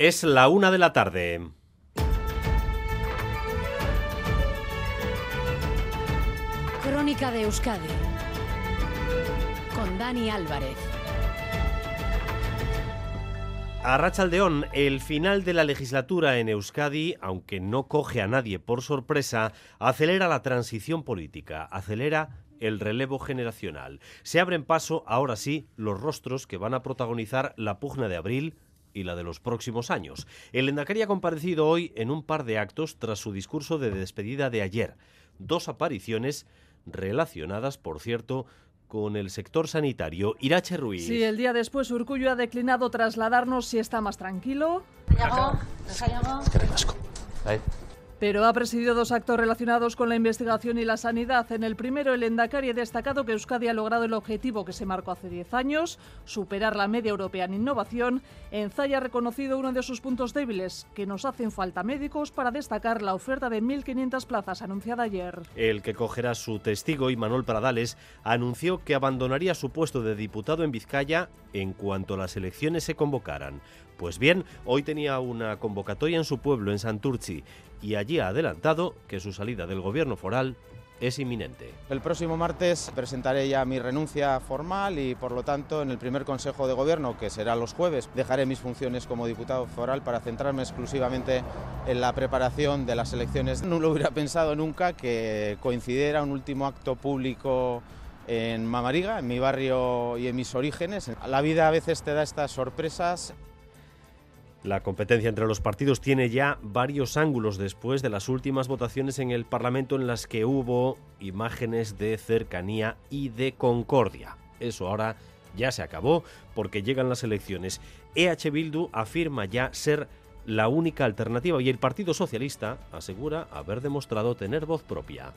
Es la una de la tarde. Crónica de Euskadi con Dani Álvarez. A Rachaldeón, el final de la legislatura en Euskadi, aunque no coge a nadie por sorpresa, acelera la transición política, acelera el relevo generacional. Se abren paso, ahora sí, los rostros que van a protagonizar la pugna de abril y la de los próximos años. El Endacari ha comparecido hoy en un par de actos tras su discurso de despedida de ayer. Dos apariciones relacionadas, por cierto, con el sector sanitario. Irache Ruiz. Sí, el día después Urcullo ha declinado trasladarnos si está más tranquilo. Pero ha presidido dos actos relacionados con la investigación y la sanidad. En el primero, el Endacari ha destacado que Euskadi ha logrado el objetivo que se marcó hace 10 años, superar la media europea en innovación. En Zaya ha reconocido uno de sus puntos débiles, que nos hacen falta médicos para destacar la oferta de 1.500 plazas anunciada ayer. El que cogerá su testigo, Imanol Pradales, anunció que abandonaría su puesto de diputado en Vizcaya en cuanto las elecciones se convocaran. Pues bien, hoy tenía una convocatoria en su pueblo, en Santurci, y allí ha adelantado que su salida del gobierno foral es inminente. El próximo martes presentaré ya mi renuncia formal y por lo tanto en el primer Consejo de Gobierno, que será los jueves, dejaré mis funciones como diputado foral para centrarme exclusivamente en la preparación de las elecciones. No lo hubiera pensado nunca que coincidiera un último acto público en Mamariga, en mi barrio y en mis orígenes. La vida a veces te da estas sorpresas. La competencia entre los partidos tiene ya varios ángulos después de las últimas votaciones en el Parlamento en las que hubo imágenes de cercanía y de concordia. Eso ahora ya se acabó porque llegan las elecciones. EH Bildu afirma ya ser la única alternativa y el Partido Socialista asegura haber demostrado tener voz propia.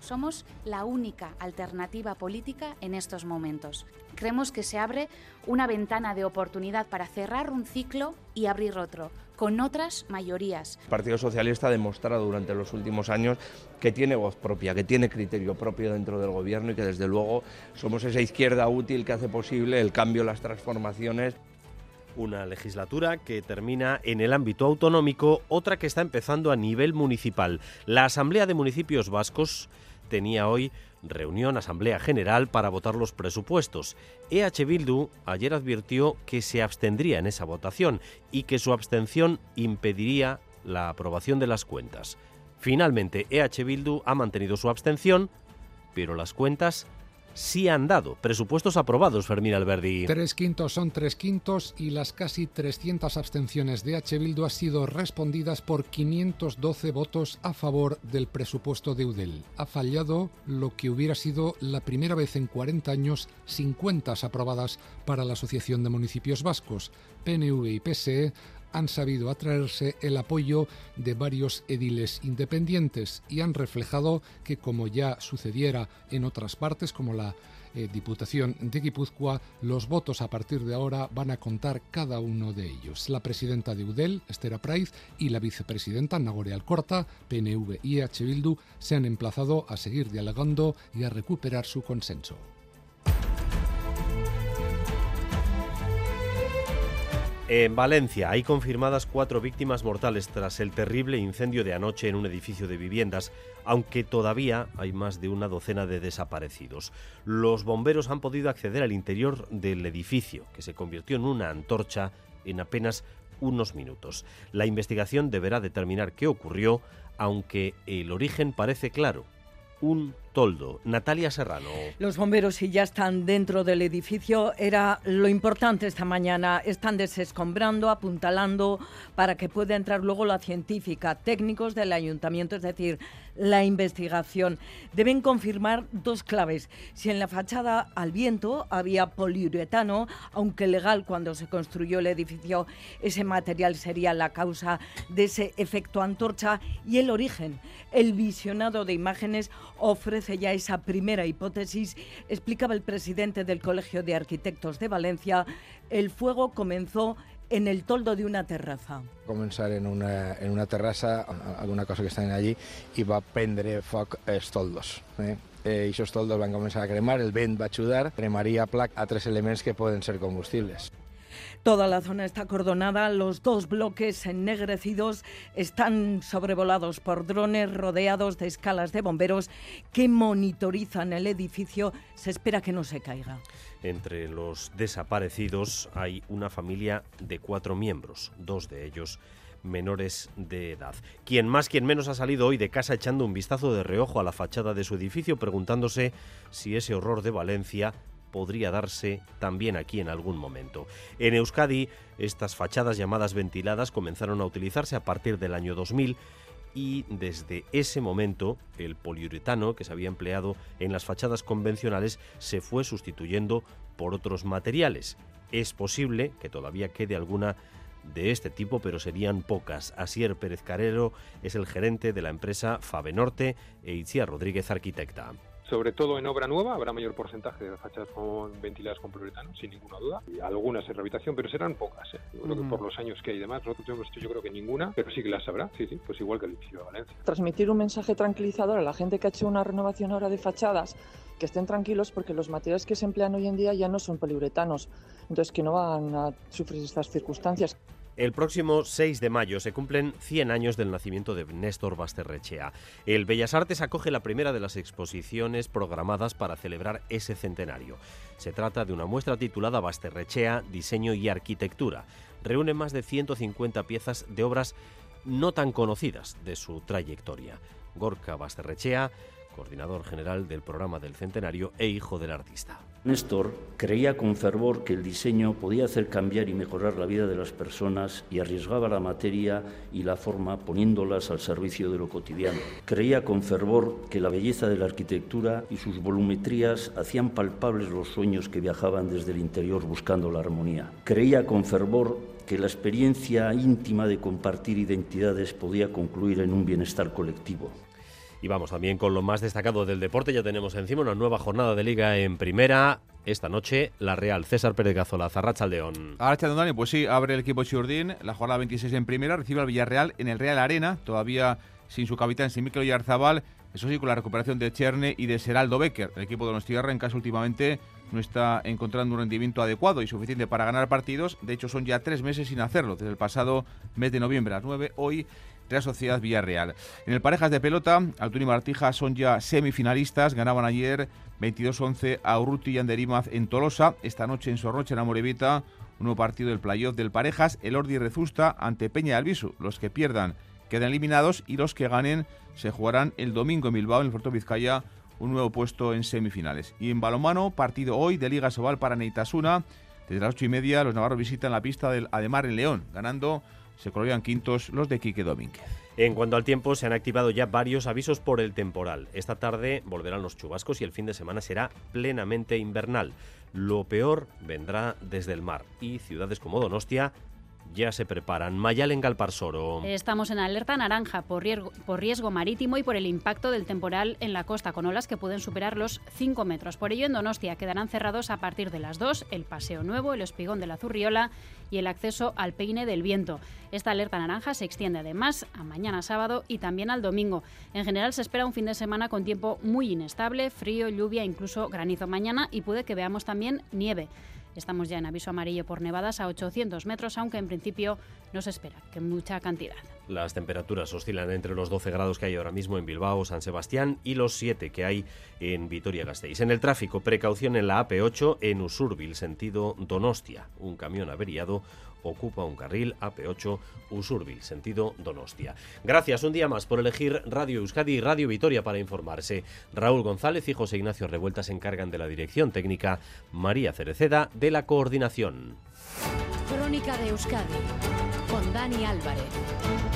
Somos la única alternativa política en estos momentos. Creemos que se abre una ventana de oportunidad para cerrar un ciclo y abrir otro, con otras mayorías. El Partido Socialista ha demostrado durante los últimos años que tiene voz propia, que tiene criterio propio dentro del gobierno y que desde luego somos esa izquierda útil que hace posible el cambio, las transformaciones una legislatura que termina en el ámbito autonómico, otra que está empezando a nivel municipal. La Asamblea de Municipios Vascos tenía hoy reunión Asamblea General para votar los presupuestos. EH Bildu ayer advirtió que se abstendría en esa votación y que su abstención impediría la aprobación de las cuentas. Finalmente, EH Bildu ha mantenido su abstención, pero las cuentas sí han dado. Presupuestos aprobados, Fermín Alberdi. Tres quintos son tres quintos y las casi 300 abstenciones de H. Bildu han sido respondidas por 512 votos a favor del presupuesto de UDEL. Ha fallado lo que hubiera sido la primera vez en 40 años sin cuentas aprobadas para la Asociación de Municipios Vascos. PNV y PSE han sabido atraerse el apoyo de varios ediles independientes y han reflejado que, como ya sucediera en otras partes, como la eh, Diputación de Guipúzcoa, los votos a partir de ahora van a contar cada uno de ellos. La presidenta de UDEL, Estera Praiz, y la vicepresidenta Nagore Alcorta, PNV y EH Bildu, se han emplazado a seguir dialogando y a recuperar su consenso. En Valencia hay confirmadas cuatro víctimas mortales tras el terrible incendio de anoche en un edificio de viviendas, aunque todavía hay más de una docena de desaparecidos. Los bomberos han podido acceder al interior del edificio, que se convirtió en una antorcha en apenas unos minutos. La investigación deberá determinar qué ocurrió, aunque el origen parece claro, un toldo. Natalia Serrano. Los bomberos, si ya están dentro del edificio, era lo importante esta mañana. Están desescombrando, apuntalando para que pueda entrar luego la científica, técnicos del ayuntamiento, es decir, la investigación. Deben confirmar dos claves. Si en la fachada al viento había poliuretano, aunque legal cuando se construyó el edificio, ese material sería la causa de ese efecto antorcha y el origen. El visionado de imágenes ofrece ya esa primera hipótesis, explicaba el presidente del Colegio de Arquitectos de Valencia, el fuego comenzó en el toldo de una terraza. Comenzar en una, en una terrassa, alguna cosa que están allí, i va prendre foc els toldos. Eh? Eh, aquests toldos van començar a cremar, el vent va ajudar, cremaria plac a tres elements que poden ser combustibles. Toda la zona está acordonada, los dos bloques ennegrecidos están sobrevolados por drones rodeados de escalas de bomberos que monitorizan el edificio. Se espera que no se caiga. Entre los desaparecidos hay una familia de cuatro miembros, dos de ellos menores de edad. Quien más, quien menos ha salido hoy de casa echando un vistazo de reojo a la fachada de su edificio, preguntándose si ese horror de Valencia podría darse también aquí en algún momento. En Euskadi, estas fachadas llamadas ventiladas comenzaron a utilizarse a partir del año 2000 y desde ese momento el poliuretano que se había empleado en las fachadas convencionales se fue sustituyendo por otros materiales. Es posible que todavía quede alguna de este tipo, pero serían pocas. Asier Pérez Carrero es el gerente de la empresa Fabenorte e Itziar Rodríguez Arquitecta. Sobre todo en obra nueva habrá mayor porcentaje de fachadas con ventiladas con poliuretano, sin ninguna duda. Y algunas en rehabilitación, pero serán pocas. ¿eh? Yo creo que por los años que hay y demás, nosotros hemos hecho yo creo que ninguna, pero sí que las habrá. Sí, sí, pues igual que el edificio de Valencia. Transmitir un mensaje tranquilizador a la gente que ha hecho una renovación ahora de fachadas, que estén tranquilos porque los materiales que se emplean hoy en día ya no son poliuretanos, entonces que no van a sufrir estas circunstancias. El próximo 6 de mayo se cumplen 100 años del nacimiento de Néstor Basterrechea. El Bellas Artes acoge la primera de las exposiciones programadas para celebrar ese centenario. Se trata de una muestra titulada Basterrechea, Diseño y Arquitectura. Reúne más de 150 piezas de obras no tan conocidas de su trayectoria. Gorka Basterrechea coordinador general del programa del centenario e hijo del artista. Néstor creía con fervor que el diseño podía hacer cambiar y mejorar la vida de las personas y arriesgaba la materia y la forma poniéndolas al servicio de lo cotidiano. Creía con fervor que la belleza de la arquitectura y sus volumetrías hacían palpables los sueños que viajaban desde el interior buscando la armonía. Creía con fervor que la experiencia íntima de compartir identidades podía concluir en un bienestar colectivo. Y vamos también con lo más destacado del deporte. Ya tenemos encima una nueva jornada de liga en primera. Esta noche, la Real. César Pérez Gazola, Zarracha León. Arracha Dani, pues sí, abre el equipo Chiurdín. La jornada 26 en primera. Recibe al Villarreal en el Real Arena. Todavía sin su capitán, sin Mikel Oyarzabal. Eso sí, con la recuperación de Cherne y de Seraldo Becker. El equipo de los Tierra, en caso últimamente, no está encontrando un rendimiento adecuado y suficiente para ganar partidos. De hecho, son ya tres meses sin hacerlo, desde el pasado mes de noviembre a las 9. Hoy Real Sociedad Villarreal. En el parejas de pelota, Altuna y Martija son ya semifinalistas. Ganaban ayer 22-11 a Urruti y Anderimaz en Tolosa. Esta noche en Sorroche, en Amorevita, un nuevo partido del playoff del parejas. El Ordi Rezusta ante Peña de Albisu. Los que pierdan quedan eliminados y los que ganen se jugarán el domingo en Bilbao, en el Puerto Vizcaya, un nuevo puesto en semifinales. Y en balomano, partido hoy de Liga Sobal para Neitasuna. Desde las ocho y media, los navarros visitan la pista del Ademar en León, ganando se colocan quintos los de Quique Domínguez. En cuanto al tiempo, se han activado ya varios avisos por el temporal. Esta tarde volverán los chubascos y el fin de semana será plenamente invernal. Lo peor vendrá desde el mar y ciudades como Donostia ya se preparan. Mayal en Galparsoro. Estamos en alerta naranja por riesgo, por riesgo, marítimo y por el impacto del temporal en la costa, con olas que pueden superar los 5 metros. Por ello, en Donostia quedarán cerrados a partir de las 2 el Paseo Nuevo, el Espigón de la Zurriola y el acceso al Peine del Viento. Esta alerta naranja se extiende además a mañana sábado y también al domingo. En general se espera un fin de semana con tiempo muy inestable, frío, lluvia, incluso granizo mañana y puede que veamos también nieve. Estamos ya en aviso amarillo por nevadas a 800 metros, aunque en principio no se espera que mucha cantidad. Las temperaturas oscilan entre los 12 grados que hay ahora mismo en Bilbao, San Sebastián y los 7 que hay en Vitoria-Gasteiz. En el tráfico, precaución en la AP8 en Usurbil, sentido Donostia. Un camión averiado ocupa un carril AP8 Usurbil, sentido Donostia. Gracias un día más por elegir Radio Euskadi y Radio Vitoria para informarse. Raúl González y José Ignacio Revuelta se encargan de la dirección técnica, María Cereceda de la coordinación. Crónica de Euskadi con Dani Álvarez.